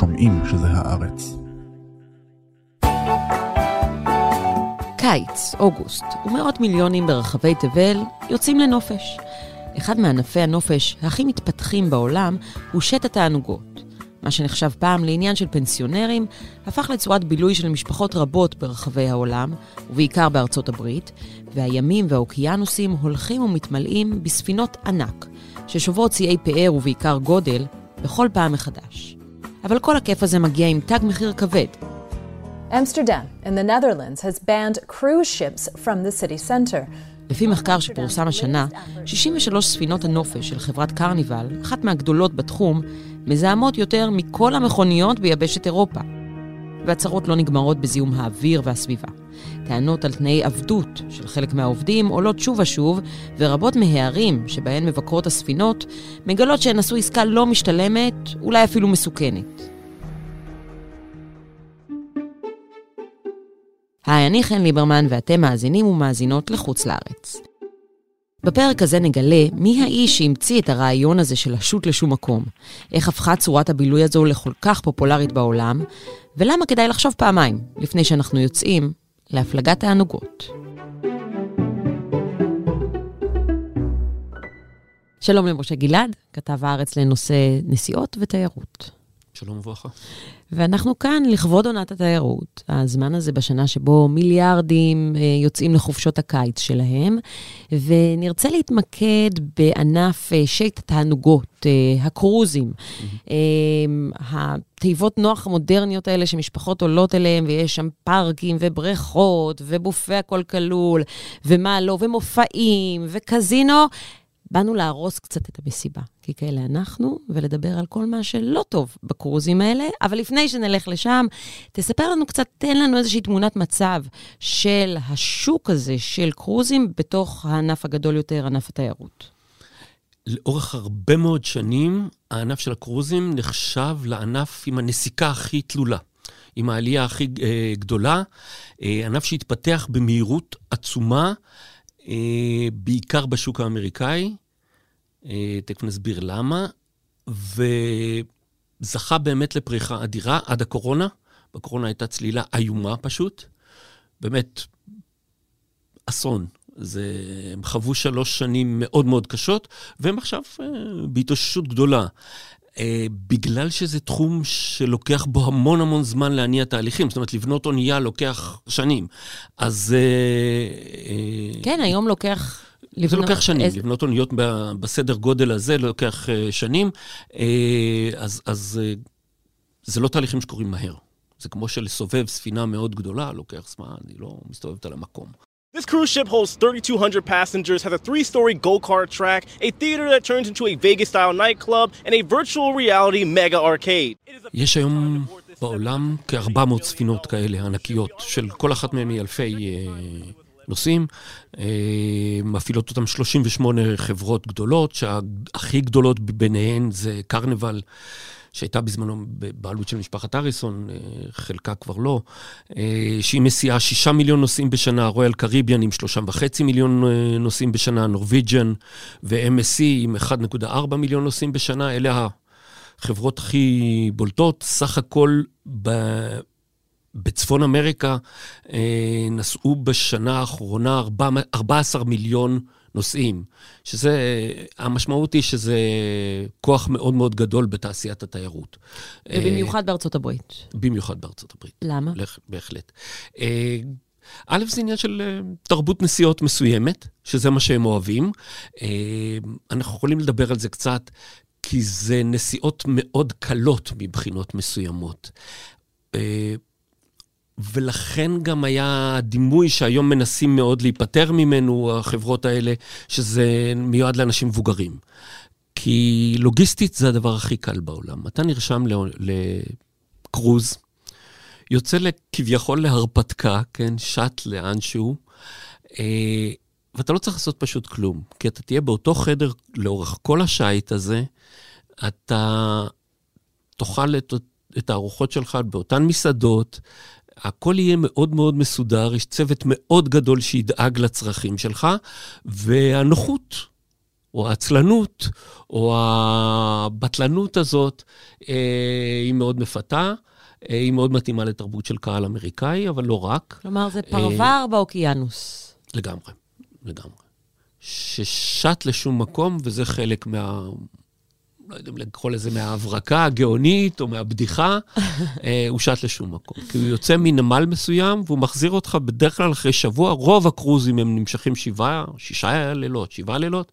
שומעים שזה הארץ. קיץ, אוגוסט, ומאות מיליונים ברחבי תבל יוצאים לנופש. אחד מענפי הנופש הכי מתפתחים בעולם הוא שט התענוגות. מה שנחשב פעם לעניין של פנסיונרים, הפך לצורת בילוי של משפחות רבות ברחבי העולם, ובעיקר בארצות הברית, והימים והאוקיינוסים הולכים ומתמלאים בספינות ענק, ששוברות שיאי פאר ובעיקר גודל, בכל פעם מחדש. אבל כל הכיף הזה מגיע עם תג מחיר כבד. Amsterdam in the Netherlands has banned cruise ships from the city center. לפי מחקר שפורסם השנה, 63 ספינות הנופש של חברת קרניבל, אחת מהגדולות בתחום, מזהמות יותר מכל המכוניות ביבשת אירופה. והצהרות לא נגמרות בזיהום האוויר והסביבה. טענות על תנאי עבדות של חלק מהעובדים עולות שוב ושוב, ורבות מהערים שבהן מבקרות הספינות מגלות שהן עשו עסקה לא משתלמת, אולי אפילו מסוכנת. היי, אני חן ליברמן ואתם מאזינים ומאזינות לחוץ לארץ. בפרק הזה נגלה מי האיש שהמציא את הרעיון הזה של לשוט לשום מקום, איך הפכה צורת הבילוי הזו לכל כך פופולרית בעולם, ולמה כדאי לחשוב פעמיים לפני שאנחנו יוצאים להפלגת תענוגות. שלום למשה גלעד, כתב הארץ לנושא נסיעות ותיירות. שלום וברכה. ואנחנו כאן לכבוד עונת התיירות, הזמן הזה בשנה שבו מיליארדים אה, יוצאים לחופשות הקיץ שלהם, ונרצה להתמקד בענף אה, שייט התענוגות, אה, הקרוזים, mm-hmm. התיבות נוח המודרניות האלה שמשפחות עולות אליהם, ויש שם פארקים ובריכות, ובופה הכל כלול, ומה לא, ומופעים, וקזינו. באנו להרוס קצת את המסיבה, כי כאלה אנחנו, ולדבר על כל מה שלא טוב בקרוזים האלה. אבל לפני שנלך לשם, תספר לנו קצת, תן לנו איזושהי תמונת מצב של השוק הזה של קרוזים בתוך הענף הגדול יותר, ענף התיירות. לאורך הרבה מאוד שנים, הענף של הקרוזים נחשב לענף עם הנסיקה הכי תלולה. עם העלייה הכי אה, גדולה, אה, ענף שהתפתח במהירות עצומה, בעיקר בשוק האמריקאי, אה, תכף נסביר למה, וזכה באמת לפריחה אדירה עד הקורונה. בקורונה הייתה צלילה איומה פשוט, באמת אסון. זה, הם חוו שלוש שנים מאוד מאוד קשות, והם עכשיו אה, בהתאוששות גדולה. אה, בגלל שזה תחום שלוקח בו המון המון זמן להניע תהליכים, זאת אומרת, לבנות אונייה לוקח שנים. אז... אה, אה, כן, היום לוקח... לבנות... זה לוקח שנים, איזה... לבנות אוניות בסדר גודל הזה לוקח שנים, אז, אז זה לא תהליכים שקורים מהר. זה כמו שלסובב ספינה מאוד גדולה, לוקח זמן, היא לא מסתובבת על המקום. This cruise ship holds 3,200 passengers, has a three-story go-kart track, a theater that turns into a Vegas-style nightclub, and a virtual reality mega arcade. יש היום בעולם כ-400 ספינות כאלה ענקיות, של כל אחת מהן היא אלפי uh, נוסעים. Uh, מפעילות אותן 38 חברות גדולות, שהכי גדולות ביניהן זה קרנבל. שהייתה בזמנו בבעלות של משפחת אריסון, אה, חלקה כבר לא, אה, שהיא מסיעה שישה מיליון נוסעים בשנה, רויאל קריביאן עם שלושה וחצי מיליון אה, נוסעים בשנה, נורוויג'ן ו-MSC עם 1.4 מיליון נוסעים בשנה, אלה החברות הכי בולטות. סך הכל ב... בצפון אמריקה נסעו בשנה האחרונה 14 מיליון נוסעים, שזה, המשמעות היא שזה כוח מאוד מאוד גדול בתעשיית התיירות. ובמיוחד בארצות הברית. במיוחד בארצות הברית. למה? בהחלט. אה, א', זה עניין של אה, תרבות נסיעות מסוימת, שזה מה שהם אוהבים. אה, אנחנו יכולים לדבר על זה קצת, כי זה נסיעות מאוד קלות מבחינות מסוימות. ולכן גם היה דימוי שהיום מנסים מאוד להיפטר ממנו, החברות האלה, שזה מיועד לאנשים מבוגרים. כי לוגיסטית זה הדבר הכי קל בעולם. אתה נרשם לקרוז, יוצא כביכול להרפתקה, כן, שט לאנשהו, אה, ואתה לא צריך לעשות פשוט כלום, כי אתה תהיה באותו חדר לאורך כל השייט הזה, אתה תאכל את, את הארוחות שלך באותן מסעדות, הכל יהיה מאוד מאוד מסודר, יש צוות מאוד גדול שידאג לצרכים שלך, והנוחות או העצלנות, או הבטלנות הזאת, אה, היא מאוד מפתה. אה, היא מאוד מתאימה לתרבות של קהל אמריקאי, אבל לא רק. כלומר, זה פרבר באוקיינוס. לגמרי, לגמרי. ששט לשום מקום, וזה חלק מה... לא יודע אם לקרוא לזה מההברקה הגאונית או מהבדיחה, אה, הוא שט לשום מקום. כי הוא יוצא מנמל מסוים והוא מחזיר אותך בדרך כלל אחרי שבוע, רוב הקרוזים הם נמשכים שבעה, שישה לילות, שבעה לילות.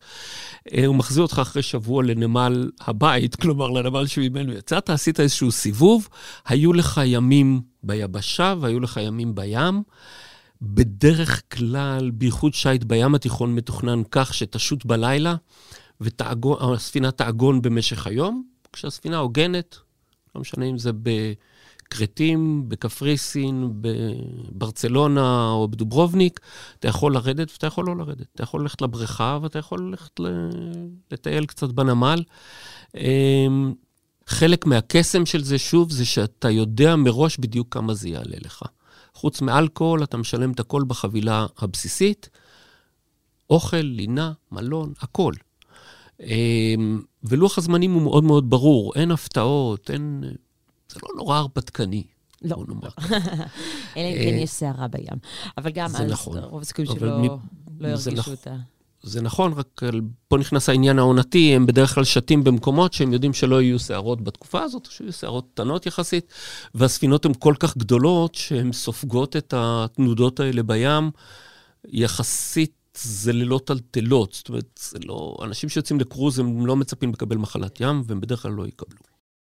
אה, הוא מחזיר אותך אחרי שבוע לנמל הבית, כלומר לנמל שממנו יצאת, עשית איזשהו סיבוב, היו לך ימים ביבשה והיו לך ימים בים. בדרך כלל, בייחוד שיט בים התיכון מתוכנן כך שתשוט בלילה, והספינה תעגון במשך היום, כשהספינה הוגנת, לא משנה אם זה בכרתים, בקפריסין, בברצלונה או בדוברובניק, אתה יכול לרדת ואתה יכול לא לרדת. אתה יכול ללכת לבריכה ואתה יכול ללכת לטייל קצת בנמל. אמ, חלק מהקסם של זה, שוב, זה שאתה יודע מראש בדיוק כמה זה יעלה לך. חוץ מאלכוהול, אתה משלם את הכל בחבילה הבסיסית. אוכל, לינה, מלון, הכל. אמ, ולוח הזמנים הוא מאוד מאוד ברור, אין הפתעות, אין... זה לא נורא הרפתקני. לא. אלא אם כן יש סערה בים. אבל גם אז נכון. רוב הסיכויים שלא לא ירגישו את ה... זה נכון, רק פה נכנס העניין העונתי, הם בדרך כלל שתים במקומות שהם יודעים שלא יהיו סערות בתקופה הזאת, או שיהיו סערות קטנות יחסית, והספינות הן כל כך גדולות שהן סופגות את התנודות האלה בים, יחסית זה ללא טלטלות. זאת אומרת, זה לא... אנשים שיוצאים לקרוז, הם לא מצפים לקבל מחלת ים, והם בדרך כלל לא יקבלו.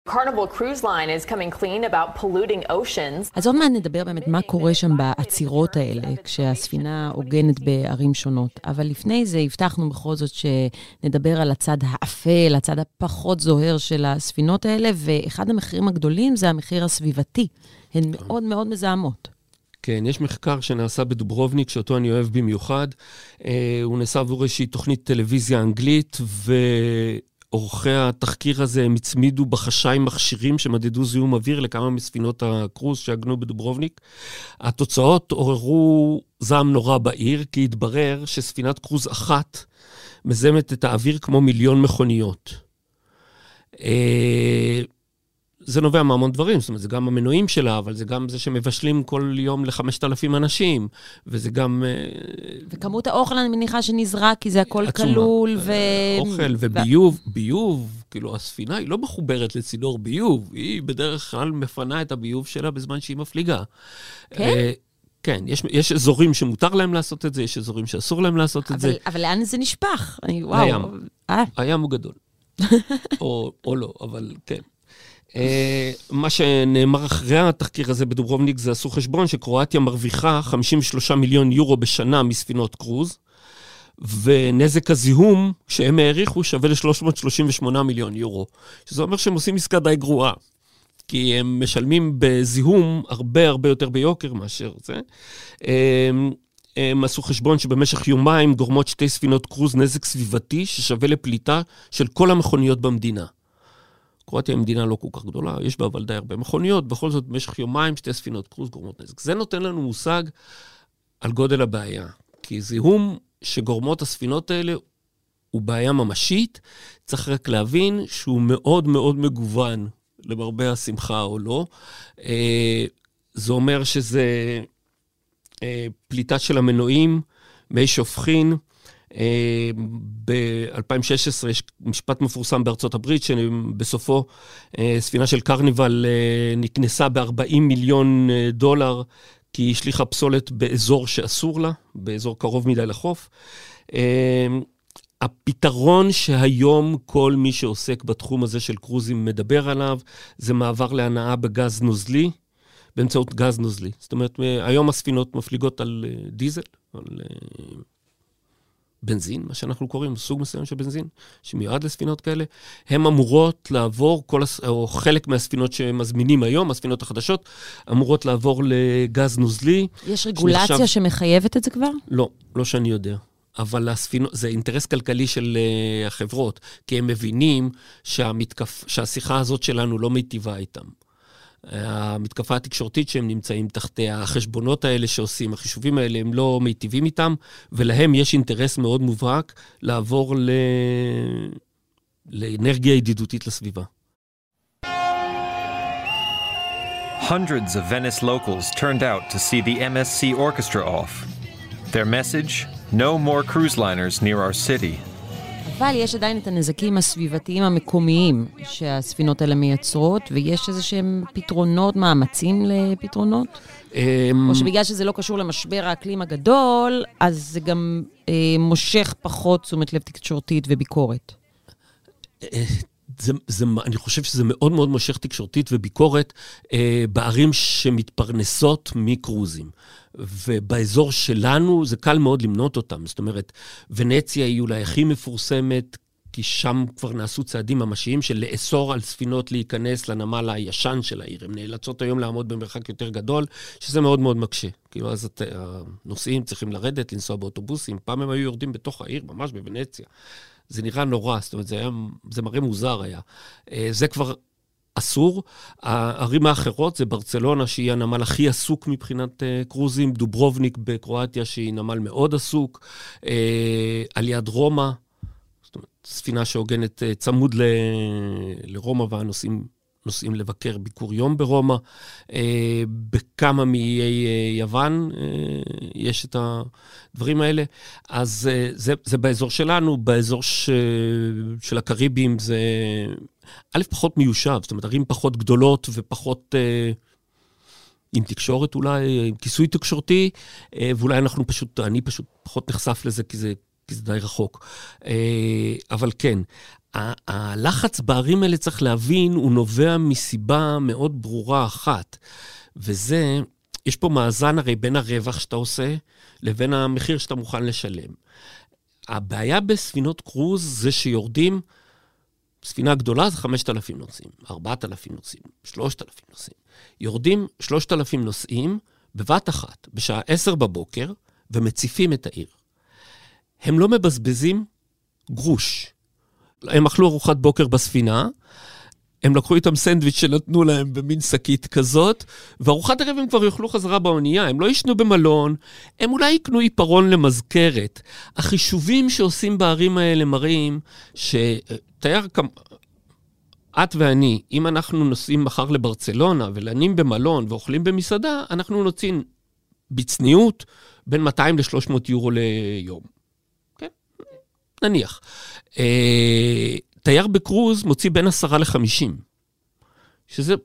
Carnival Cruise Line is coming clean about polluting oceans. אז עוד מעט נדבר באמת מה קורה שם בעצירות האלה, כשהספינה עוגנת בערים שונות. אבל לפני זה הבטחנו בכל זאת שנדבר על הצד האפל, הצד הפחות זוהר של הספינות האלה, ואחד המחירים הגדולים זה המחיר הסביבתי. הן מאוד מאוד מזהמות. כן, יש מחקר שנעשה בדוברובניק, שאותו אני אוהב במיוחד. אה, הוא נעשה עבור איזושהי תוכנית טלוויזיה אנגלית, ועורכי התחקיר הזה, הם הצמידו בחשאי מכשירים שמדדו זיהום אוויר לכמה מספינות הקרוז שעגנו בדוברובניק. התוצאות עוררו זעם נורא בעיר, כי התברר שספינת קרוז אחת מזמת את האוויר כמו מיליון מכוניות. אה, זה נובע מהמון דברים, זאת אומרת, זה גם המנועים שלה, אבל זה גם זה שמבשלים כל יום ל-5,000 אנשים, וזה גם... אה, וכמות האוכל, אני מניחה שנזרק, כי זה הכל עצומה. כלול, ו... אוכל וביוב, ביוב, כאילו, הספינה היא לא מחוברת לצינור ביוב, היא בדרך כלל מפנה את הביוב שלה בזמן שהיא מפליגה. כן? אה, כן, יש, יש אזורים שמותר להם לעשות את זה, יש אזורים שאסור להם לעשות אבל, את זה. אבל לאן זה נשפך? אני, וואו. לים. אה. הים הוא גדול. או, או לא, אבל כן. אה, מה שנאמר אחרי התחקיר הזה בדוברובניק זה עשו חשבון שקרואטיה מרוויחה 53 מיליון יורו בשנה מספינות קרוז, ונזק הזיהום שהם העריכו שווה ל-338 מיליון יורו, שזה אומר שהם עושים עסקה די גרועה. כי הם משלמים בזיהום הרבה הרבה יותר ביוקר מאשר זה. הם, הם עשו חשבון שבמשך יומיים גורמות שתי ספינות קרוז נזק סביבתי ששווה לפליטה של כל המכוניות במדינה. קרואטיה היא מדינה לא כל כך גדולה, יש בה אבל די הרבה מכוניות, בכל זאת במשך יומיים שתי ספינות קרוז גורמות נזק. זה נותן לנו מושג על גודל הבעיה, כי זיהום שגורמות הספינות האלה הוא בעיה ממשית, צריך רק להבין שהוא מאוד מאוד מגוון, למרבה השמחה או לא. אה, זה אומר שזה אה, פליטה של המנועים, מי שופכין, ב-2016 יש משפט מפורסם בארצות הברית, שבסופו אה, ספינה של קרניבל אה, נקנסה ב-40 מיליון אה, דולר, כי היא השליכה פסולת באזור שאסור לה, באזור קרוב מדי לחוף. הפתרון שהיום כל מי שעוסק בתחום הזה של קרוזים מדבר עליו, זה מעבר להנאה בגז נוזלי, באמצעות גז נוזלי. זאת אומרת, היום הספינות מפליגות על דיזל, על בנזין, מה שאנחנו קוראים, סוג מסוים של בנזין, שמיועד לספינות כאלה, הן אמורות לעבור, כל, או חלק מהספינות שמזמינים היום, הספינות החדשות, אמורות לעבור לגז נוזלי. יש רגולציה שנחשב... שמחייבת את זה כבר? לא, לא שאני יודע. אבל הספינות, זה אינטרס כלכלי של uh, החברות, כי הם מבינים שהמתקף, שהשיחה הזאת שלנו לא מיטיבה איתם. המתקפה התקשורתית שהם נמצאים תחתיה, החשבונות האלה שעושים, החישובים האלה, הם לא מיטיבים איתם, ולהם יש אינטרס מאוד מובהק לעבור ל... לאנרגיה ידידותית לסביבה. Hundreds of Venice locals turned out to see the MSC orchestra off. Their message, no more cruise liners near our city. אבל יש עדיין את הנזקים הסביבתיים המקומיים שהספינות האלה מייצרות, ויש איזה שהם פתרונות, מאמצים לפתרונות? אמ, או שבגלל שזה לא קשור למשבר האקלים הגדול, אז זה גם אה, מושך פחות תשומת לב תקשורתית וביקורת. זה, זה, אני חושב שזה מאוד מאוד מושך תקשורתית וביקורת אה, בערים שמתפרנסות מקרוזים. ובאזור שלנו זה קל מאוד למנות אותם. זאת אומרת, ונציה היא אולי הכי מפורסמת, כי שם כבר נעשו צעדים ממשיים של לאסור על ספינות להיכנס לנמל הישן של העיר. הן נאלצות היום לעמוד במרחק יותר גדול, שזה מאוד מאוד מקשה. כאילו, אז את, הנוסעים צריכים לרדת, לנסוע באוטובוסים. פעם הם היו יורדים בתוך העיר, ממש בוונציה. זה נראה נורא, זאת אומרת, זה, היה, זה מראה מוזר היה. אה, זה כבר אסור. הערים האחרות זה ברצלונה, שהיא הנמל הכי עסוק מבחינת אה, קרוזים, דוברובניק בקרואטיה, שהיא נמל מאוד עסוק, אה, על יד רומא, זאת אומרת, ספינה שהוגנת צמוד ל, לרומא והנוסעים נוסעים לבקר ביקור יום ברומא. אה, בכמה מאיי אה, יוון אה, יש את הדברים האלה. אז זה, זה באזור שלנו, באזור ש, של הקריבים זה א', פחות מיושב, זאת אומרת, ערים פחות גדולות ופחות... עם תקשורת אולי, עם כיסוי תקשורתי, ואולי אנחנו פשוט, אני פשוט פחות נחשף לזה כי זה, כי זה די רחוק. אבל כן, הלחץ בערים האלה, צריך להבין, הוא נובע מסיבה מאוד ברורה אחת, וזה, יש פה מאזן הרי בין הרווח שאתה עושה לבין המחיר שאתה מוכן לשלם. הבעיה בספינות קרוז זה שיורדים, ספינה גדולה זה 5,000 נוסעים, 4,000 נוסעים, 3,000 נוסעים. יורדים 3,000 נוסעים בבת אחת, בשעה 10 בבוקר, ומציפים את העיר. הם לא מבזבזים גרוש. הם אכלו ארוחת בוקר בספינה, הם לקחו איתם סנדוויץ' שנתנו להם במין שקית כזאת, וארוחת ערב הם כבר יאכלו חזרה באונייה, הם לא יישנו במלון, הם אולי יקנו עיפרון למזכרת. החישובים שעושים בערים האלה מראים שתייר כ... את ואני, אם אנחנו נוסעים מחר לברצלונה ולנים במלון ואוכלים במסעדה, אנחנו נוצאים בצניעות בין 200 ל-300 יורו ליום. נניח. אה, תייר בקרוז מוציא בין עשרה לחמישים, שזה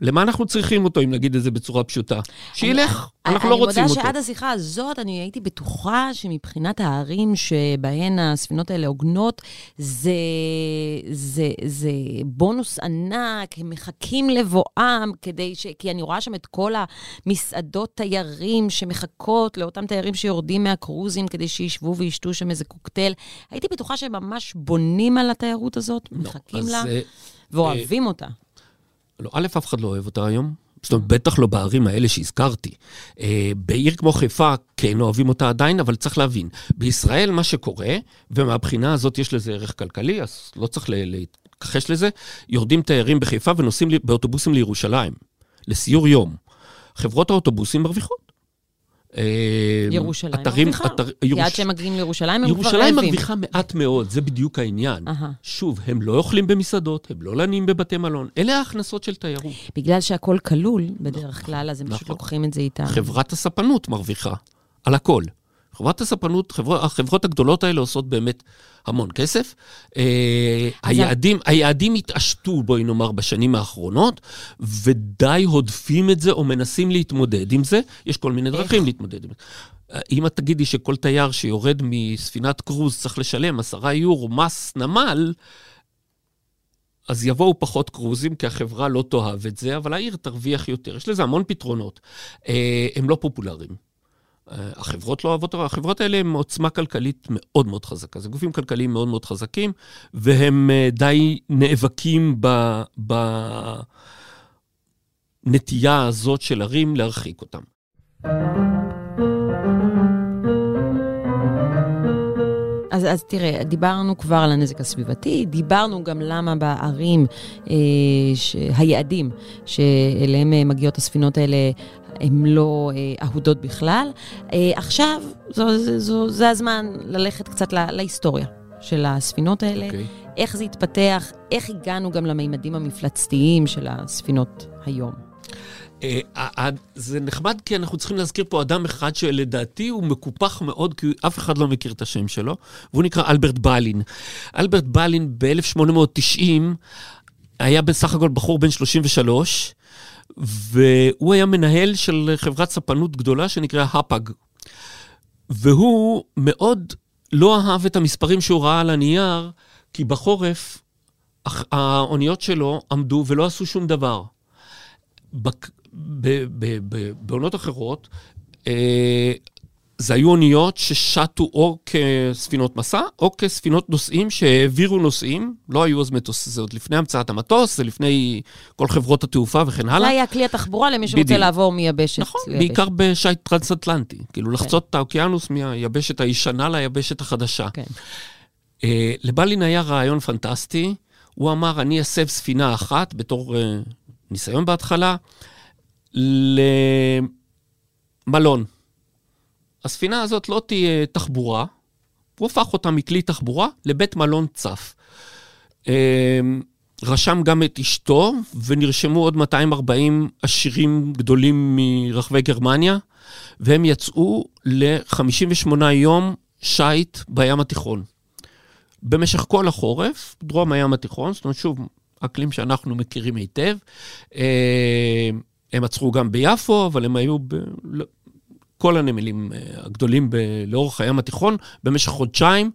למה אנחנו צריכים אותו, אם נגיד את זה בצורה פשוטה? שילך, אנחנו לא רוצים אותו. אני מודה שעד השיחה הזאת, אני הייתי בטוחה שמבחינת הערים שבהן הספינות האלה עוגנות, זה, זה, זה בונוס ענק, הם מחכים לבואם, כדי ש... כי אני רואה שם את כל המסעדות תיירים שמחכות לאותם תיירים שיורדים מהקרוזים כדי שישבו וישתו שם איזה קוקטייל. הייתי בטוחה שהם ממש בונים על התיירות הזאת, לא, מחכים לה, זה... ואוהבים אה... אותה. לא, א', אף אחד לא אוהב אותה היום. זאת אומרת, בטח לא בערים האלה שהזכרתי. אה, בעיר כמו חיפה, כן אוהבים אותה עדיין, אבל צריך להבין, בישראל מה שקורה, ומהבחינה הזאת יש לזה ערך כלכלי, אז לא צריך להתכחש לזה, יורדים תיירים בחיפה ונוסעים באוטובוסים לירושלים, לסיור יום. חברות האוטובוסים מרוויחות. אה, ירושלים אתרים, מרוויחה. אתר, כי ירוש... עד שהם מגיעים לירושלים הם כבר רעבים. ירושלים מרוויחה מעט מאוד, זה בדיוק העניין. Aha. שוב, הם לא אוכלים במסעדות, הם לא לנים בבתי מלון, אלה ההכנסות של תיירות. בגלל שהכל כלול בדרך כלל, אז הם נכון. פשוט לוקחים את זה איתם. חברת הספנות מרוויחה על הכל. חברת הספנות, חבר, החברות הגדולות האלה עושות באמת המון כסף. אה, היעדים, היעדים התעשתו, בואי נאמר, בשנים האחרונות, ודי הודפים את זה או מנסים להתמודד עם זה. יש כל מיני דרכים להתמודד עם זה. אה, אם את תגידי שכל תייר שיורד מספינת קרוז צריך לשלם עשרה יורו מס נמל, אז יבואו פחות קרוזים, כי החברה לא תאהב את זה, אבל העיר תרוויח יותר. יש לזה המון פתרונות. אה, הם לא פופולריים. החברות לא אוהבות, החברות האלה הן עוצמה כלכלית מאוד מאוד חזקה. זה גופים כלכליים מאוד מאוד חזקים, והם אה, די נאבקים בנטייה הזאת של ערים להרחיק אותם. אז, אז תראה, דיברנו כבר על הנזק הסביבתי, דיברנו גם למה בערים, אה, ש... היעדים שאליהם אה, מגיעות הספינות האלה, הן לא אה, אהודות בכלל. אה, עכשיו, זו, זו, זו, זה הזמן ללכת קצת לה, להיסטוריה של הספינות האלה, okay. אוקיי. איך זה התפתח, איך הגענו גם למימדים המפלצתיים של הספינות היום. אה, זה נחמד כי אנחנו צריכים להזכיר פה אדם אחד שלדעתי הוא מקופח מאוד, כי אף אחד לא מכיר את השם שלו, והוא נקרא אלברט בלין. אלברט בלין ב-1890 היה בסך הכל בחור בן 33, והוא היה מנהל של חברת ספנות גדולה שנקראה הפאג. והוא מאוד לא אהב את המספרים שהוא ראה על הנייר, כי בחורף האוניות שלו עמדו ולא עשו שום דבר. בעונות אחרות, אה, זה היו אוניות ששטו או כספינות מסע, או כספינות נוסעים שהעבירו נוסעים. לא היו אז מטוס, זה עוד לפני המצאת המטוס, זה לפני כל חברות התעופה וכן הלאה. זה היה כלי התחבורה למי שרוצה לעבור מיבשת נכון, ליבשת. בעיקר בשייט טרנס-אטלנטי. כאילו, כן. לחצות את האוקיינוס מהיבשת הישנה ליבשת החדשה. כן. Uh, לבלין היה רעיון פנטסטי. הוא אמר, אני אסב ספינה אחת בתור uh, ניסיון בהתחלה. למלון. הספינה הזאת לא תהיה תחבורה, הוא הפך אותה מכלי תחבורה לבית מלון צף. אמ, רשם גם את אשתו, ונרשמו עוד 240 עשירים גדולים מרחבי גרמניה, והם יצאו ל-58 יום שיט בים התיכון. במשך כל החורף, דרום הים התיכון, זאת אומרת, שוב, אקלים שאנחנו מכירים היטב. אמ, הם עצרו גם ביפו, אבל הם היו בכל לא, הנמלים אה, הגדולים ב... לאורך הים התיכון במשך חודשיים.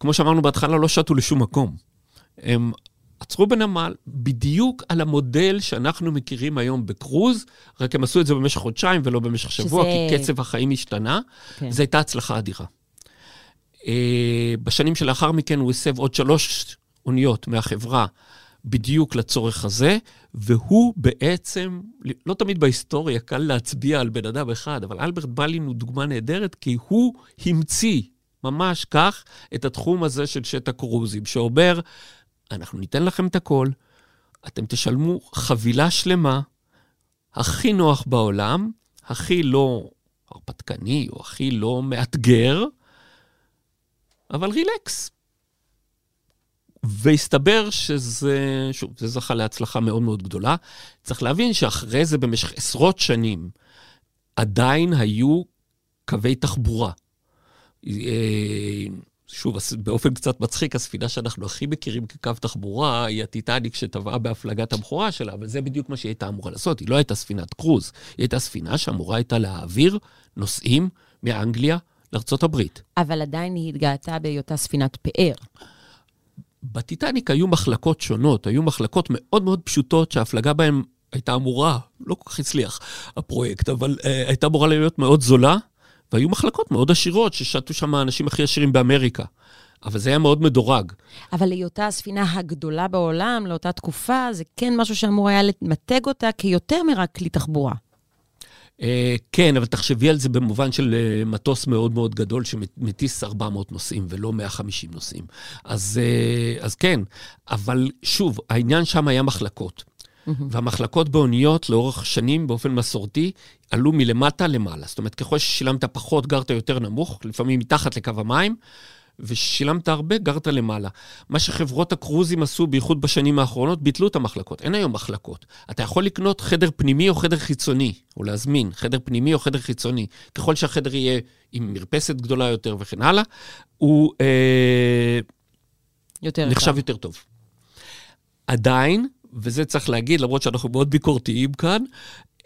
כמו שאמרנו בהתחלה, לא שטו לשום מקום. הם עצרו בנמל בדיוק על המודל שאנחנו מכירים היום בקרוז, רק הם עשו את זה במשך חודשיים ולא במשך שבוע, שזה... כי קצב החיים השתנה. כן. זו הייתה הצלחה אדירה. אה, בשנים שלאחר מכן הוא הסב עוד שלוש אוניות מהחברה בדיוק לצורך הזה, והוא בעצם, לא תמיד בהיסטוריה קל להצביע על בן אדם אחד, אבל אלברט בלין הוא דוגמה נהדרת, כי הוא המציא, ממש כך, את התחום הזה של שטע קרוזים, שאומר, אנחנו ניתן לכם את הכל, אתם תשלמו חבילה שלמה, הכי נוח בעולם, הכי לא הרפתקני או הכי לא מאתגר, אבל רילקס. והסתבר שזה, שוב, זה זכה להצלחה מאוד מאוד גדולה. צריך להבין שאחרי זה, במשך עשרות שנים, עדיין היו קווי תחבורה. אה, שוב, באופן קצת מצחיק, הספינה שאנחנו הכי מכירים כקו תחבורה היא הטיטניק שטבעה בהפלגת הבכורה שלה, אבל זה בדיוק מה שהיא הייתה אמורה לעשות. היא לא הייתה ספינת קרוז, היא הייתה ספינה שאמורה הייתה להעביר נוסעים מאנגליה לארה"ב. אבל עדיין היא התגאתה בהיותה ספינת פאר. בטיטניק היו מחלקות שונות, היו מחלקות מאוד מאוד פשוטות שההפלגה בהן הייתה אמורה, לא כל כך הצליח הפרויקט, אבל uh, הייתה אמורה להיות מאוד זולה, והיו מחלקות מאוד עשירות ששתו שם האנשים הכי עשירים באמריקה. אבל זה היה מאוד מדורג. אבל להיותה הספינה הגדולה בעולם לאותה תקופה, זה כן משהו שאמור היה למתג אותה כיותר מרק כלי תחבורה. Uh, כן, אבל תחשבי על זה במובן של uh, מטוס מאוד מאוד גדול שמטיס 400 נוסעים ולא 150 נוסעים. אז, uh, אז כן, אבל שוב, העניין שם היה מחלקות. Mm-hmm. והמחלקות באוניות לאורך שנים באופן מסורתי עלו מלמטה למעלה. זאת אומרת, ככל ששילמת פחות, גרת יותר נמוך, לפעמים מתחת לקו המים, ושילמת הרבה, גרת למעלה. מה שחברות הקרוזים עשו, בייחוד בשנים האחרונות, ביטלו את המחלקות. אין היום מחלקות. אתה יכול לקנות חדר פנימי או חדר חיצוני, או להזמין חדר פנימי או חדר חיצוני. ככל שהחדר יהיה עם מרפסת גדולה יותר וכן הלאה, הוא אה, יותר נחשב טוב. יותר טוב. עדיין, וזה צריך להגיד, למרות שאנחנו מאוד ביקורתיים כאן,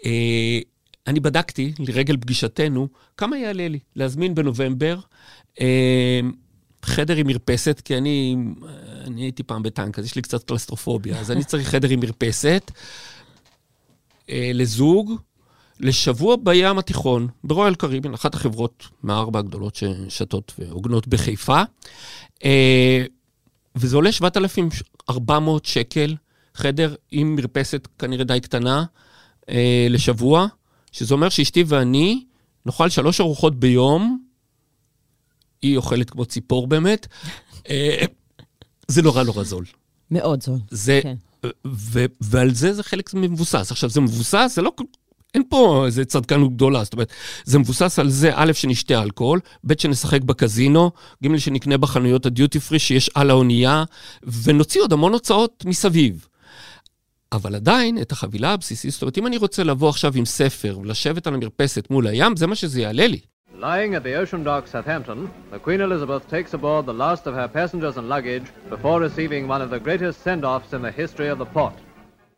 אה, אני בדקתי, לרגל פגישתנו, כמה יעלה לי להזמין בנובמבר אה, חדר עם מרפסת, כי אני, אני הייתי פעם בטנק, אז יש לי קצת קלסטרופוביה, אז אני צריך חדר עם מרפסת אה, לזוג, לשבוע בים התיכון, ברויאל קריבן, אחת החברות מהארבע הגדולות ששתות והוגנות בחיפה. אה, וזה עולה 7,400 שקל, חדר עם מרפסת כנראה די קטנה, אה, לשבוע, שזה אומר שאשתי ואני נאכל שלוש ארוחות ביום, היא אוכלת כמו ציפור באמת. אה, זה נורא נורא זול. מאוד זול. זה, כן. ו, ועל זה זה חלק מבוסס. עכשיו, זה מבוסס, זה לא... אין פה איזה צדקנות גדולה, זאת אומרת, זה מבוסס על זה, א', שנשתה אלכוהול, ב', שנשחק בקזינו, ג', שנקנה בחנויות הדיוטי פרי שיש על האונייה, ונוציא עוד המון הוצאות מסביב. אבל עדיין, את החבילה הבסיסית, זאת אומרת, אם אני רוצה לבוא עכשיו עם ספר ולשבת על המרפסת מול הים, זה מה שזה יעלה לי. Lying at the ocean dock Southampton, the Queen Elizabeth takes aboard the last of her passengers and luggage before receiving one of the greatest send-offs in the history of the port.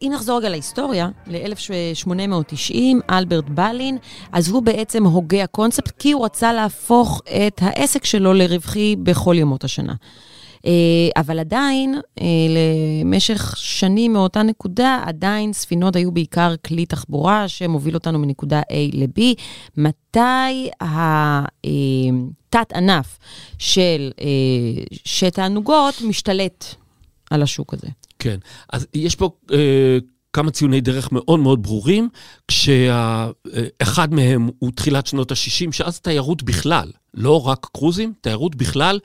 אם נחזור רגע להיסטוריה, ל-1890, אלברט בלין, אז הוא בעצם הוגה הקונספט, כי הוא רצה להפוך את העסק שלו לרווחי בכל ימות השנה. אה, אבל עדיין, אה, למשך שנים מאותה נקודה, עדיין ספינות היו בעיקר כלי תחבורה שמוביל אותנו מנקודה A ל-B. מתי התת-ענף של אה, שתענוגות משתלט על השוק הזה? כן. אז יש פה כמה ציוני דרך מאוד מאוד ברורים, כשאחד מהם הוא תחילת שנות ה-60, שאז תיירות בכלל, לא רק קרוזים, תיירות בכלל,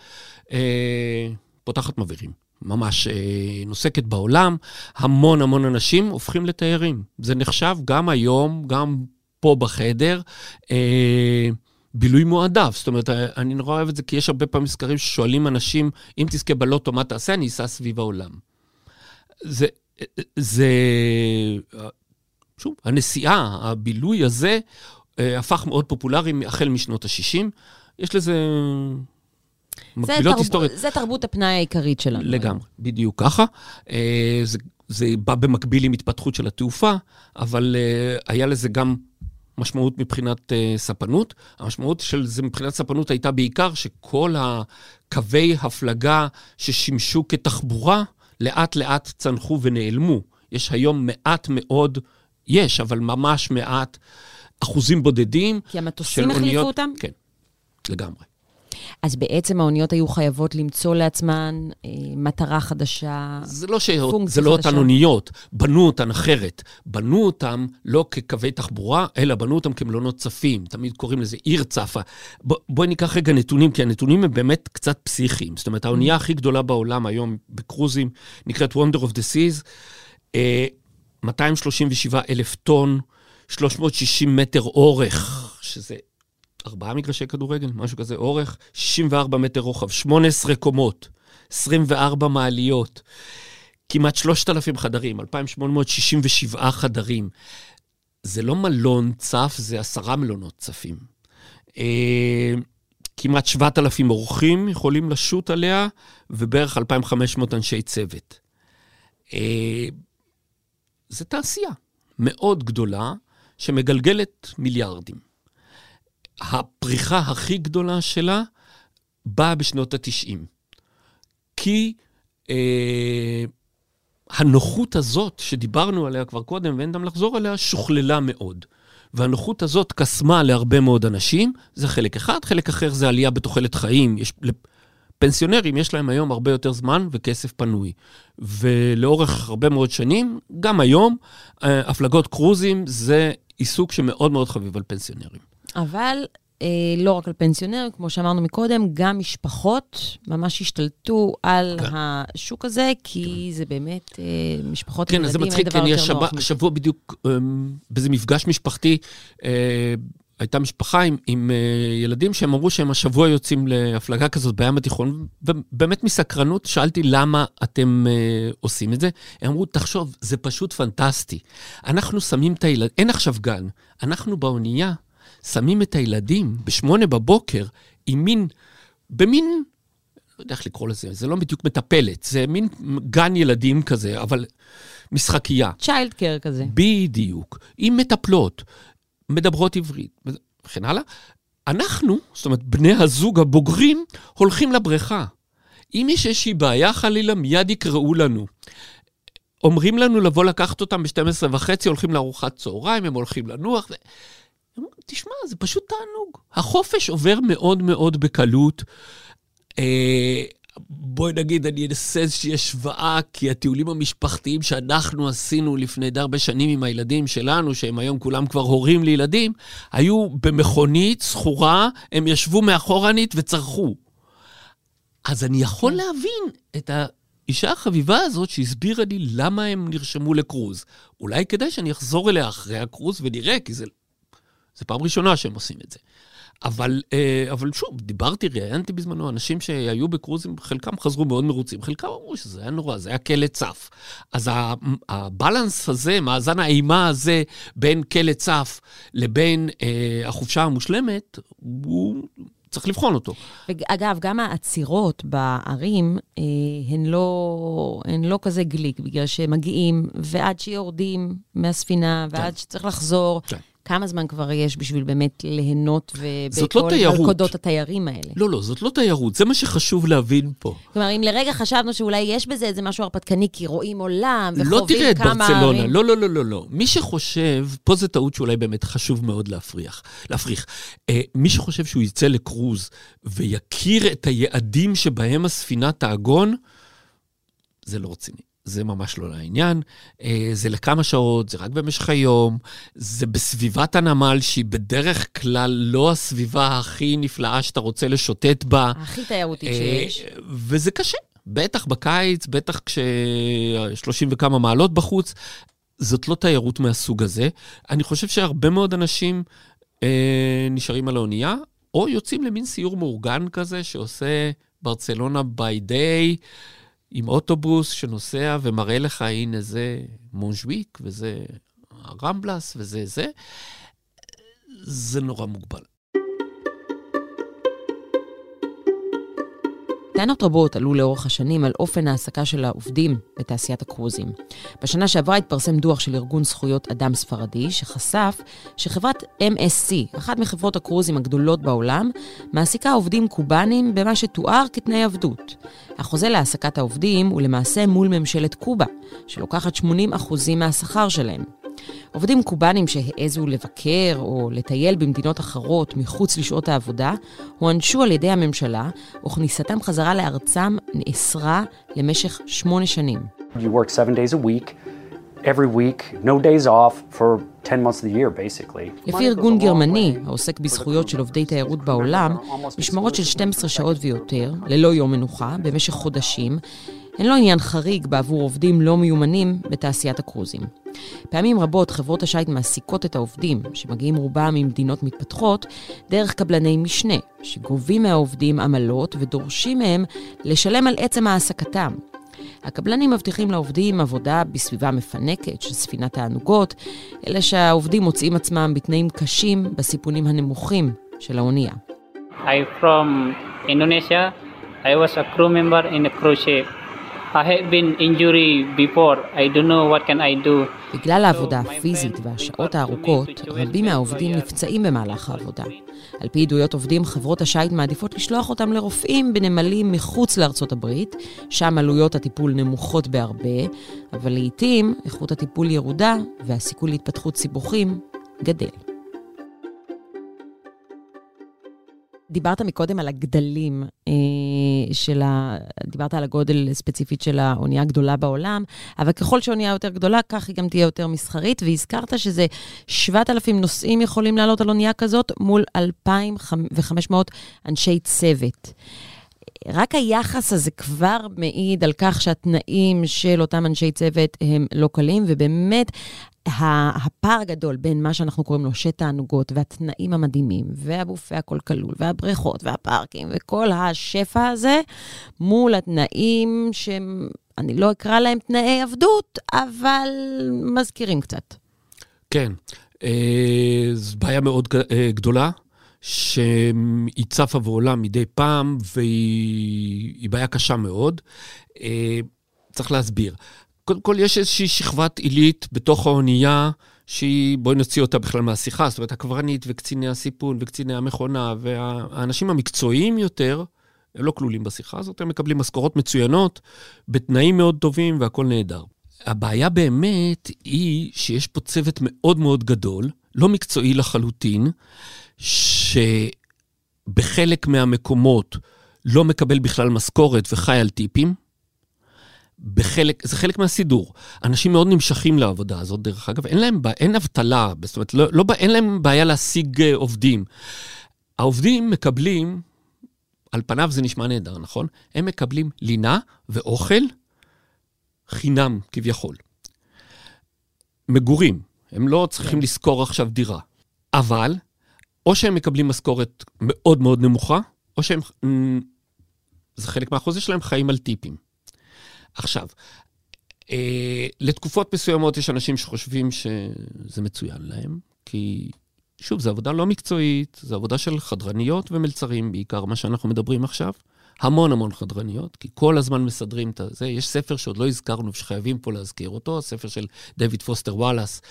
אה, פותחת מבערים. ממש אה, נוסקת בעולם, המון המון אנשים הופכים לתיירים. זה נחשב גם היום, גם פה בחדר. אה, בילוי מועדף. זאת אומרת, אני נורא אוהב את זה, כי יש הרבה פעמים סקרים ששואלים אנשים, אם תזכה בלוטו, מה תעשה? אני אסע סביב העולם. זה, זה, שוב, הנסיעה, הבילוי הזה, אה, הפך מאוד פופולרי החל משנות ה-60. יש לזה מקבילות תרב... היסטוריות. זה תרבות הפנאי העיקרית שלנו. לגמרי, בדיוק ככה. אה, זה, זה בא במקביל עם התפתחות של התעופה, אבל אה, היה לזה גם משמעות מבחינת uh, ספנות. המשמעות של זה מבחינת ספנות הייתה בעיקר שכל הקווי הפלגה ששימשו כתחבורה, לאט לאט צנחו ונעלמו. יש היום מעט מאוד, יש, אבל ממש מעט, אחוזים בודדים כי המטוסים החליפו אותם? כן, לגמרי. אז בעצם האוניות היו חייבות למצוא לעצמן אה, מטרה חדשה. זה לא, ש... פונקציה זה לא אותן. אוניות, בנו אותן אחרת. בנו אותן לא כקווי תחבורה, אלא בנו אותן כמלונות צפים. תמיד קוראים לזה עיר צפה. ב... בואי ניקח רגע נתונים, כי הנתונים הם באמת קצת פסיכיים. זאת אומרת, האונייה הכי גדולה בעולם היום בקרוזים נקראת Wonder of the Seas, אה, 237 אלף טון, 360 מטר אורך, שזה ארבעה מגרשי כדורגל, משהו כזה, אורך, 64 מטר רוחב, 18 קומות, 24 מעליות, כמעט 3,000 חדרים, 2,867 חדרים. זה לא מלון צף, זה עשרה מלונות צפים. אה, כמעט 7,000 אורחים יכולים לשוט עליה, ובערך 2,500 אנשי צוות. אה, זו תעשייה מאוד גדולה שמגלגלת מיליארדים. הפריחה הכי גדולה שלה באה בשנות ה-90. כי אה, הנוחות הזאת, שדיברנו עליה כבר קודם, ואין גם לחזור עליה, שוכללה מאוד. והנוחות הזאת קסמה להרבה מאוד אנשים, זה חלק אחד. חלק אחר זה עלייה בתוחלת חיים. יש, פנסיונרים, יש להם היום הרבה יותר זמן וכסף פנוי. ולאורך הרבה מאוד שנים, גם היום, אה, הפלגות קרוזים זה עיסוק שמאוד מאוד חביב על פנסיונרים. אבל אה, לא רק על פנסיונרים, כמו שאמרנו מקודם, גם משפחות ממש השתלטו על כן. השוק הזה, כי זה באמת, אה, משפחות כן, זה מצחיק, כי אין אני דבר יותר נוח מזה. השבוע בדיוק אמ, באיזה מפגש משפחתי, אה, הייתה משפחה עם, עם אה, ילדים שהם אמרו שהם השבוע יוצאים להפלגה כזאת בים התיכון, ובאמת מסקרנות שאלתי למה אתם אה, עושים את זה. הם אמרו, תחשוב, זה פשוט פנטסטי. אנחנו שמים את הילדים, אין עכשיו גן, אנחנו באונייה שמים את הילדים בשמונה בבוקר עם מין, במין, לא יודע איך לקרוא לזה, זה לא בדיוק מטפלת, זה מין גן ילדים כזה, אבל משחקייה. צ'יילד קר כזה. בדיוק. עם מטפלות, מדברות עברית, וכן הלאה. אנחנו, זאת אומרת, בני הזוג הבוגרים, הולכים לבריכה. אם יש איזושהי בעיה חלילה, מיד יקראו לנו. אומרים לנו לבוא לקחת אותם ב-12 וחצי, הולכים לארוחת צהריים, הם הולכים לנוח. ו... תשמע, זה פשוט תענוג. החופש עובר מאוד מאוד בקלות. אה, בואי נגיד, אני אנסה איזושהי השוואה, כי הטיולים המשפחתיים שאנחנו עשינו לפני די הרבה שנים עם הילדים שלנו, שהם היום כולם כבר הורים לילדים, היו במכונית סחורה, הם ישבו מאחורנית וצרחו. אז אני יכול להבין את האישה החביבה הזאת שהסבירה לי למה הם נרשמו לקרוז. אולי כדאי שאני אחזור אליה אחרי הקרוז ונראה, כי זה, זה פעם ראשונה שהם עושים את זה. אבל, אה, אבל שוב, דיברתי, ראיינתי בזמנו אנשים שהיו בקרוזים, חלקם חזרו מאוד מרוצים, חלקם אמרו שזה היה נורא, זה היה כלא צף. אז הבלנס הזה, מאזן האימה הזה בין כלא צף לבין אה, החופשה המושלמת, הוא צריך לבחון אותו. אגב, גם העצירות בערים אה, הן, לא, הן לא כזה גליק, בגלל שמגיעים, ועד שיורדים מהספינה, ועד כן. שצריך לחזור. כן. כמה זמן כבר יש בשביל באמת ליהנות ובכל לא מלכודות התיירים האלה? לא, לא, זאת לא תיירות, זה מה שחשוב להבין פה. כלומר, אם לרגע חשבנו שאולי יש בזה איזה משהו הרפתקני, כי רואים עולם וחווים כמה... לא תראה את ברצלונה, ערים... לא, לא, לא, לא, לא. מי שחושב, פה זו טעות שאולי באמת חשוב מאוד להפריח, להפריך. אה, מי שחושב שהוא יצא לקרוז ויכיר את היעדים שבהם הספינה תעגון, זה לא רציני. זה ממש לא לעניין. אה, זה לכמה שעות, זה רק במשך היום, זה בסביבת הנמל, שהיא בדרך כלל לא הסביבה הכי נפלאה שאתה רוצה לשוטט בה. הכי תיירותית אה, שיש. וזה קשה, בטח בקיץ, בטח כש-30 וכמה מעלות בחוץ. זאת לא תיירות מהסוג הזה. אני חושב שהרבה מאוד אנשים אה, נשארים על האונייה, או יוצאים למין סיור מאורגן כזה, שעושה ברצלונה by day. עם אוטובוס שנוסע ומראה לך, הנה זה מונג'וויק, וזה רמבלס, וזה זה, זה נורא מוגבל. טענות רבות עלו לאורך השנים על אופן ההעסקה של העובדים בתעשיית הקרוזים. בשנה שעברה התפרסם דוח של ארגון זכויות אדם ספרדי, שחשף שחברת MSC, אחת מחברות הקרוזים הגדולות בעולם, מעסיקה עובדים קובאנים במה שתואר כתנאי עבדות. החוזה להעסקת העובדים הוא למעשה מול ממשלת קובה, שלוקחת 80% מהשכר שלהם. עובדים קובנים שהעזו לבקר או לטייל במדינות אחרות מחוץ לשעות העבודה, הוענשו על ידי הממשלה, וכניסתם חזרה לארצם נאסרה למשך שמונה שנים. You work seven days a week. every week, no days off for 10 months of the year, basically. לפי ארגון גרמני העוסק בזכויות של עובדי תיירות בעולם, משמרות של 12 שעות ויותר, ללא יום מנוחה, במשך חודשים, הן לא עניין חריג בעבור עובדים לא מיומנים בתעשיית הקרוזים. פעמים רבות חברות השיט מעסיקות את העובדים, שמגיעים רובם ממדינות מתפתחות, דרך קבלני משנה, שגובים מהעובדים עמלות ודורשים מהם לשלם על עצם העסקתם. הקבלנים מבטיחים לעובדים עבודה בסביבה מפנקת של ספינת תענוגות, אלא שהעובדים מוצאים עצמם בתנאים קשים בסיפונים הנמוכים של האונייה. I'm from Indonesia. I was a crew member in a cruise ship. I have been injury before, I don't know what can I do. בגלל העבודה הפיזית והשעות הארוכות, רבים מהעובדים נפצעים במהלך העבודה. על פי עדויות עובדים, חברות השיט מעדיפות לשלוח אותם לרופאים בנמלים מחוץ לארצות הברית, שם עלויות הטיפול נמוכות בהרבה, אבל לעיתים איכות הטיפול ירודה והסיכוי להתפתחות סיבוכים גדל. דיברת מקודם על הגדלים אה, של ה... דיברת על הגודל ספציפית של האונייה הגדולה בעולם, אבל ככל שאונייה יותר גדולה, כך היא גם תהיה יותר מסחרית, והזכרת שזה 7,000 נוסעים יכולים לעלות על אונייה כזאת מול 2,500 אנשי צוות. רק היחס הזה כבר מעיד על כך שהתנאים של אותם אנשי צוות הם לא קלים, ובאמת הפער הגדול בין מה שאנחנו קוראים לו שט תענוגות והתנאים המדהימים, והבופה הכל כלול, והבריכות, והפארקים, וכל השפע הזה, מול התנאים שאני לא אקרא להם תנאי עבדות, אבל מזכירים קצת. כן, אה, זו בעיה מאוד אה, גדולה. שהיא צפה ועולה מדי פעם, והיא בעיה קשה מאוד. אה, צריך להסביר. קודם כל, יש איזושהי שכבת עילית בתוך האונייה, שהיא, בואי נוציא אותה בכלל מהשיחה, זאת אומרת, הקברניט וקציני הסיפון וקציני המכונה, והאנשים המקצועיים יותר, הם לא כלולים בשיחה הזאת, הם מקבלים משכורות מצוינות, בתנאים מאוד טובים והכול נהדר. הבעיה באמת היא שיש פה צוות מאוד מאוד גדול, לא מקצועי לחלוטין, שבחלק מהמקומות לא מקבל בכלל משכורת וחי על טיפים. בחלק, זה חלק מהסידור. אנשים מאוד נמשכים לעבודה הזאת, דרך אגב, אין להם, אין אבטלה, זאת אומרת, לא, לא, אין להם בעיה להשיג אה, עובדים. העובדים מקבלים על פניו זה נשמע נהדר, נכון? הם מקבלים לינה ואוכל חינם כביכול. מגורים, הם לא צריכים כן. לשכור עכשיו דירה. אבל, או שהם מקבלים משכורת מאוד מאוד נמוכה, או שהם, זה חלק מהחוזה שלהם, חיים על טיפים. עכשיו, אה, לתקופות מסוימות יש אנשים שחושבים שזה מצוין להם, כי שוב, זו עבודה לא מקצועית, זו עבודה של חדרניות ומלצרים, בעיקר מה שאנחנו מדברים עכשיו. המון המון חדרניות, כי כל הזמן מסדרים את זה. יש ספר שעוד לא הזכרנו ושחייבים פה להזכיר אותו, הספר של דויד פוסטר וואלאס,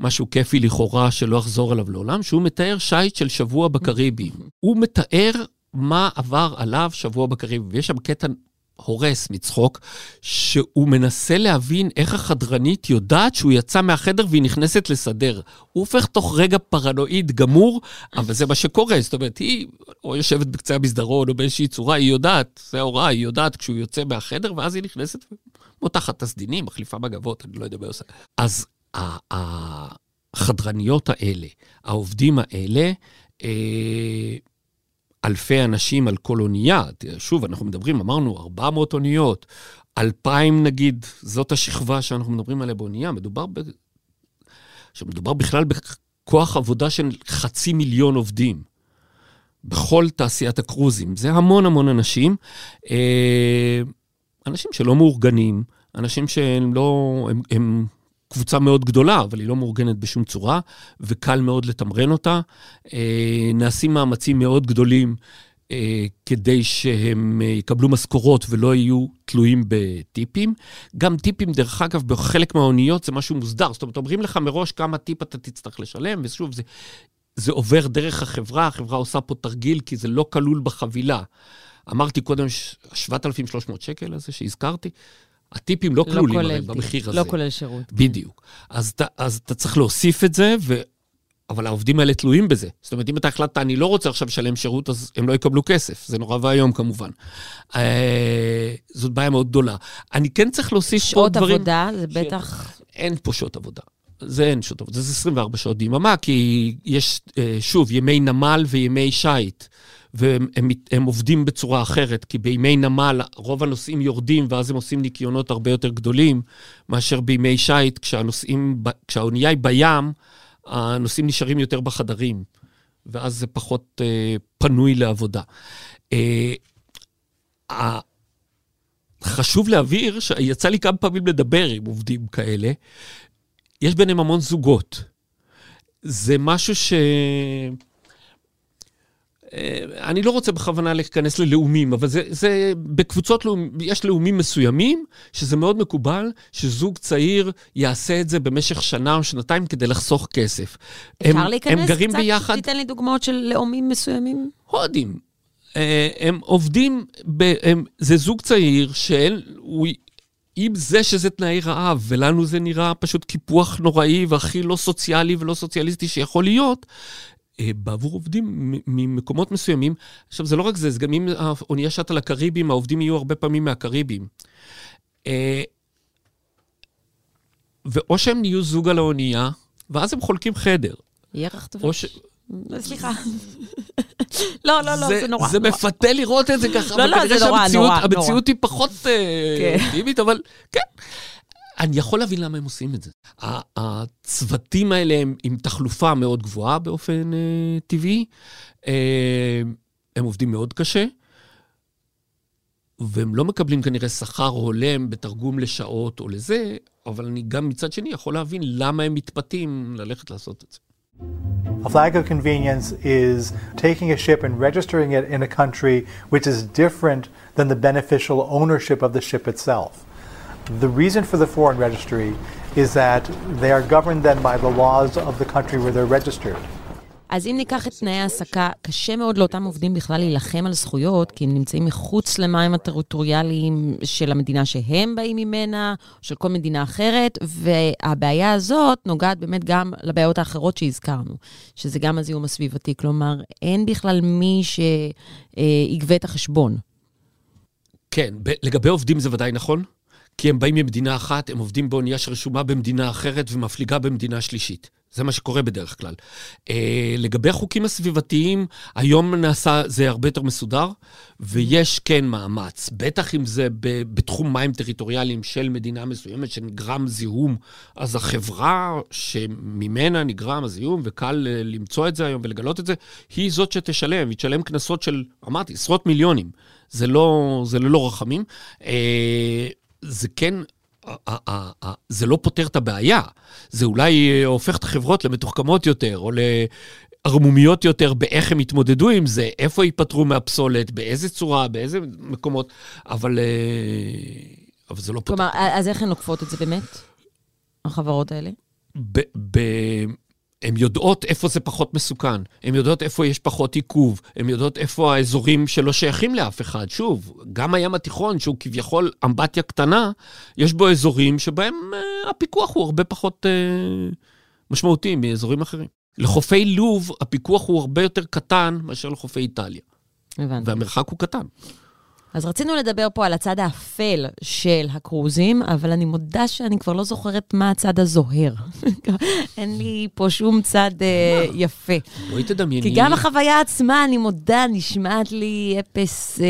משהו כיפי לכאורה שלא אחזור עליו לעולם, שהוא מתאר שיט של שבוע בקריבים. הוא מתאר מה עבר עליו שבוע בקריבים, ויש שם קטע הורס מצחוק, שהוא מנסה להבין איך החדרנית יודעת שהוא יצא מהחדר והיא נכנסת לסדר. הוא הופך תוך רגע פרנואיד גמור, אבל זה מה שקורה. זאת אומרת, היא או יושבת בקצה המסדרון או באיזושהי צורה, היא יודעת, זה ההוראה, היא יודעת כשהוא יוצא מהחדר, ואז היא נכנסת ומותחת את הסדינים, מחליפה מגבות, אני לא יודע מה עושה. אז החדרניות האלה, העובדים האלה, אה, אלפי אנשים על כל אונייה. שוב, אנחנו מדברים, אמרנו, 400 אוניות, 2,000 נגיד, זאת השכבה שאנחנו מדברים עליה באונייה. מדובר, ב... מדובר בכלל בכוח עבודה של חצי מיליון עובדים. בכל תעשיית הקרוזים. זה המון המון אנשים. אה, אנשים שלא מאורגנים, אנשים שהם לא, הם, הם קבוצה מאוד גדולה, אבל היא לא מאורגנת בשום צורה, וקל מאוד לתמרן אותה. אה, נעשים מאמצים מאוד גדולים אה, כדי שהם אה, יקבלו משכורות ולא יהיו תלויים בטיפים. גם טיפים, דרך אגב, בחלק מהאוניות זה משהו מוסדר. זאת אומרת, אומרים לך מראש כמה טיפ אתה תצטרך לשלם, ושוב, זה, זה עובר דרך החברה, החברה עושה פה תרגיל, כי זה לא כלול בחבילה. אמרתי קודם, 7,300 שקל הזה שהזכרתי, הטיפים לא, לא כלולים הרי במחיר הזה. לא כולל שירות. בדיוק. כן. אז, אז אתה צריך להוסיף את זה, ו... אבל העובדים האלה תלויים בזה. זאת אומרת, אם אתה החלטת, אני לא רוצה עכשיו לשלם שירות, אז הם לא יקבלו כסף. זה נורא ואיום כמובן. אה, זאת בעיה מאוד גדולה. אני כן צריך להוסיף פה דברים... שעות עבודה, זה בטח... אין פה שעות עבודה. זה אין שעות עבודה, זה 24 שעות ביממה, כי יש, אה, שוב, ימי נמל וימי שיט. והם הם, הם עובדים בצורה אחרת, כי בימי נמל רוב הנוסעים יורדים, ואז הם עושים ניקיונות הרבה יותר גדולים, מאשר בימי שיט, כשהנוסעים, כשהאונייה היא בים, הנוסעים נשארים יותר בחדרים, ואז זה פחות אה, פנוי לעבודה. אה, חשוב להבהיר שיצא לי כמה פעמים לדבר עם עובדים כאלה, יש ביניהם המון זוגות. זה משהו ש... אה, אני לא רוצה בכוונה להיכנס ללאומים, אבל זה, זה בקבוצות לאומ... יש לאומים מסוימים, שזה מאוד מקובל, שזוג צעיר יעשה את זה במשך שנה או שנתיים כדי לחסוך כסף. אפשר הם, להיכנס הם גרים קצת? ביחד... תיתן לי דוגמאות של לאומים מסוימים. הודים. אה, הם עובדים, ב... הם... זה זוג צעיר שהוא... עם זה שזה תנאי רעב, ולנו זה נראה פשוט קיפוח נוראי והכי לא סוציאלי ולא סוציאליסטי שיכול להיות, בעבור עובדים ממקומות מסוימים. עכשיו, זה לא רק זה, זה גם אם האונייה שטה לקריבים, העובדים יהיו הרבה פעמים מהקריבים. אה, ואו שהם נהיו זוג על האונייה, ואז הם חולקים חדר. ירח טוב. ש... סליחה. לא, לא, לא, זה נורא. זה מפתה לראות את זה ככה, לא, לא, זה נורא, נורא. המציאות היא פחות אינטימית, אה, כן. אבל כן. אני יכול להבין למה הם עושים את זה. הצוותים האלה הם עם תחלופה מאוד גבוהה באופן אה, טבעי, אה, הם עובדים מאוד קשה, והם לא מקבלים כנראה שכר הולם בתרגום לשעות או לזה, אבל אני גם מצד שני יכול להבין למה הם מתפתים ללכת לעשות את זה. A flag of convenience is taking a ship and registering it in a country which is different than the beneficial ownership of the ship itself. The reason for the foreign registry is that they are governed then by the laws of the country where they're registered. אז אם ניקח את תנאי ההעסקה, קשה מאוד לאותם עובדים בכלל להילחם על זכויות, כי הם נמצאים מחוץ למים הטריטוריאליים של המדינה שהם באים ממנה, או של כל מדינה אחרת, והבעיה הזאת נוגעת באמת גם לבעיות האחרות שהזכרנו, שזה גם הזיהום הסביבתי. כלומר, אין בכלל מי שיגבה את החשבון. כן, לגבי עובדים זה ודאי נכון. כי הם באים ממדינה אחת, הם עובדים באונייה שרשומה במדינה אחרת ומפליגה במדינה שלישית. זה מה שקורה בדרך כלל. אה, לגבי החוקים הסביבתיים, היום נעשה, זה הרבה יותר מסודר, ויש כן מאמץ. בטח אם זה ב, בתחום מים טריטוריאליים של מדינה מסוימת, שנגרם זיהום, אז החברה שממנה נגרם הזיהום, וקל אה, למצוא את זה היום ולגלות את זה, היא זאת שתשלם, היא תשלם קנסות של, אמרתי, עשרות מיליונים. זה לא, זה ללא רחמים. אה, זה כן זה לא פותר את הבעיה. זה אולי אה, הופך את החברות למתוחכמות יותר, או לערמומיות יותר באיך הם יתמודדו עם זה, איפה ייפטרו מהפסולת, באיזה צורה, באיזה מקומות, אבל, אה, אבל זה לא פותר. כלומר, אז איך הן נוקפות את זה באמת, החברות האלה? הן יודעות איפה זה פחות מסוכן, הן יודעות איפה יש פחות עיכוב, הן יודעות איפה האזורים שלא שייכים לאף אחד. שוב, גם הים התיכון, שהוא כביכול אמבטיה קטנה, יש בו אזורים שבהם אה, הפיקוח הוא הרבה פחות אה, משמעותי מאזורים אחרים. לחופי לוב הפיקוח הוא הרבה יותר קטן מאשר לחופי איטליה. הבנתי. והמרחק הוא קטן. אז רצינו לדבר פה על הצד האפל של הקרוזים, אבל אני מודה שאני כבר לא זוכרת מה הצד הזוהר. אין לי פה שום צד uh, יפה. בואי תדמייני. כי גם החוויה עצמה, אני מודה, נשמעת לי אפס, uh,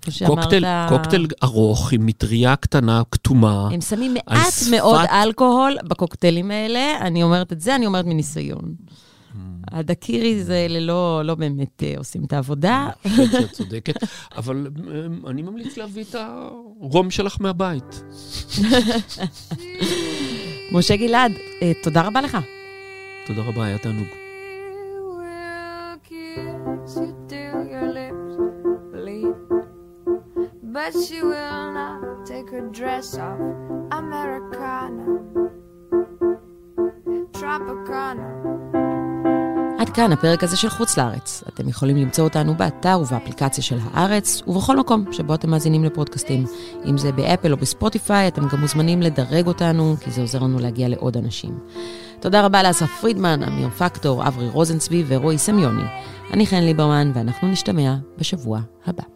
כמו שאמרת. קוקטייל, קוקטייל ארוך עם מטריה קטנה, כתומה. הם שמים מעט מאוד אלכוהול בקוקטיילים האלה, אני אומרת את זה, אני אומרת מניסיון. הדקירי זה ללא, לא באמת אה, עושים את העבודה. אני חושבת שאת צודקת, אבל אה, אני ממליץ להביא את הרום שלך מהבית. משה גלעד, אה, תודה רבה לך. תודה רבה, היה תענוג. But she will not take her dress off Americana Tropicana עד כאן הפרק הזה של חוץ לארץ. אתם יכולים למצוא אותנו באתר ובאפליקציה של הארץ, ובכל מקום שבו אתם מאזינים לפודקאסטים. אם זה באפל או בספוטיפיי, אתם גם מוזמנים לדרג אותנו, כי זה עוזר לנו להגיע לעוד אנשים. תודה רבה לאסף פרידמן, אמיר פקטור, אברי רוזנצבי ורועי סמיוני. אני חן ליברמן, ואנחנו נשתמע בשבוע הבא.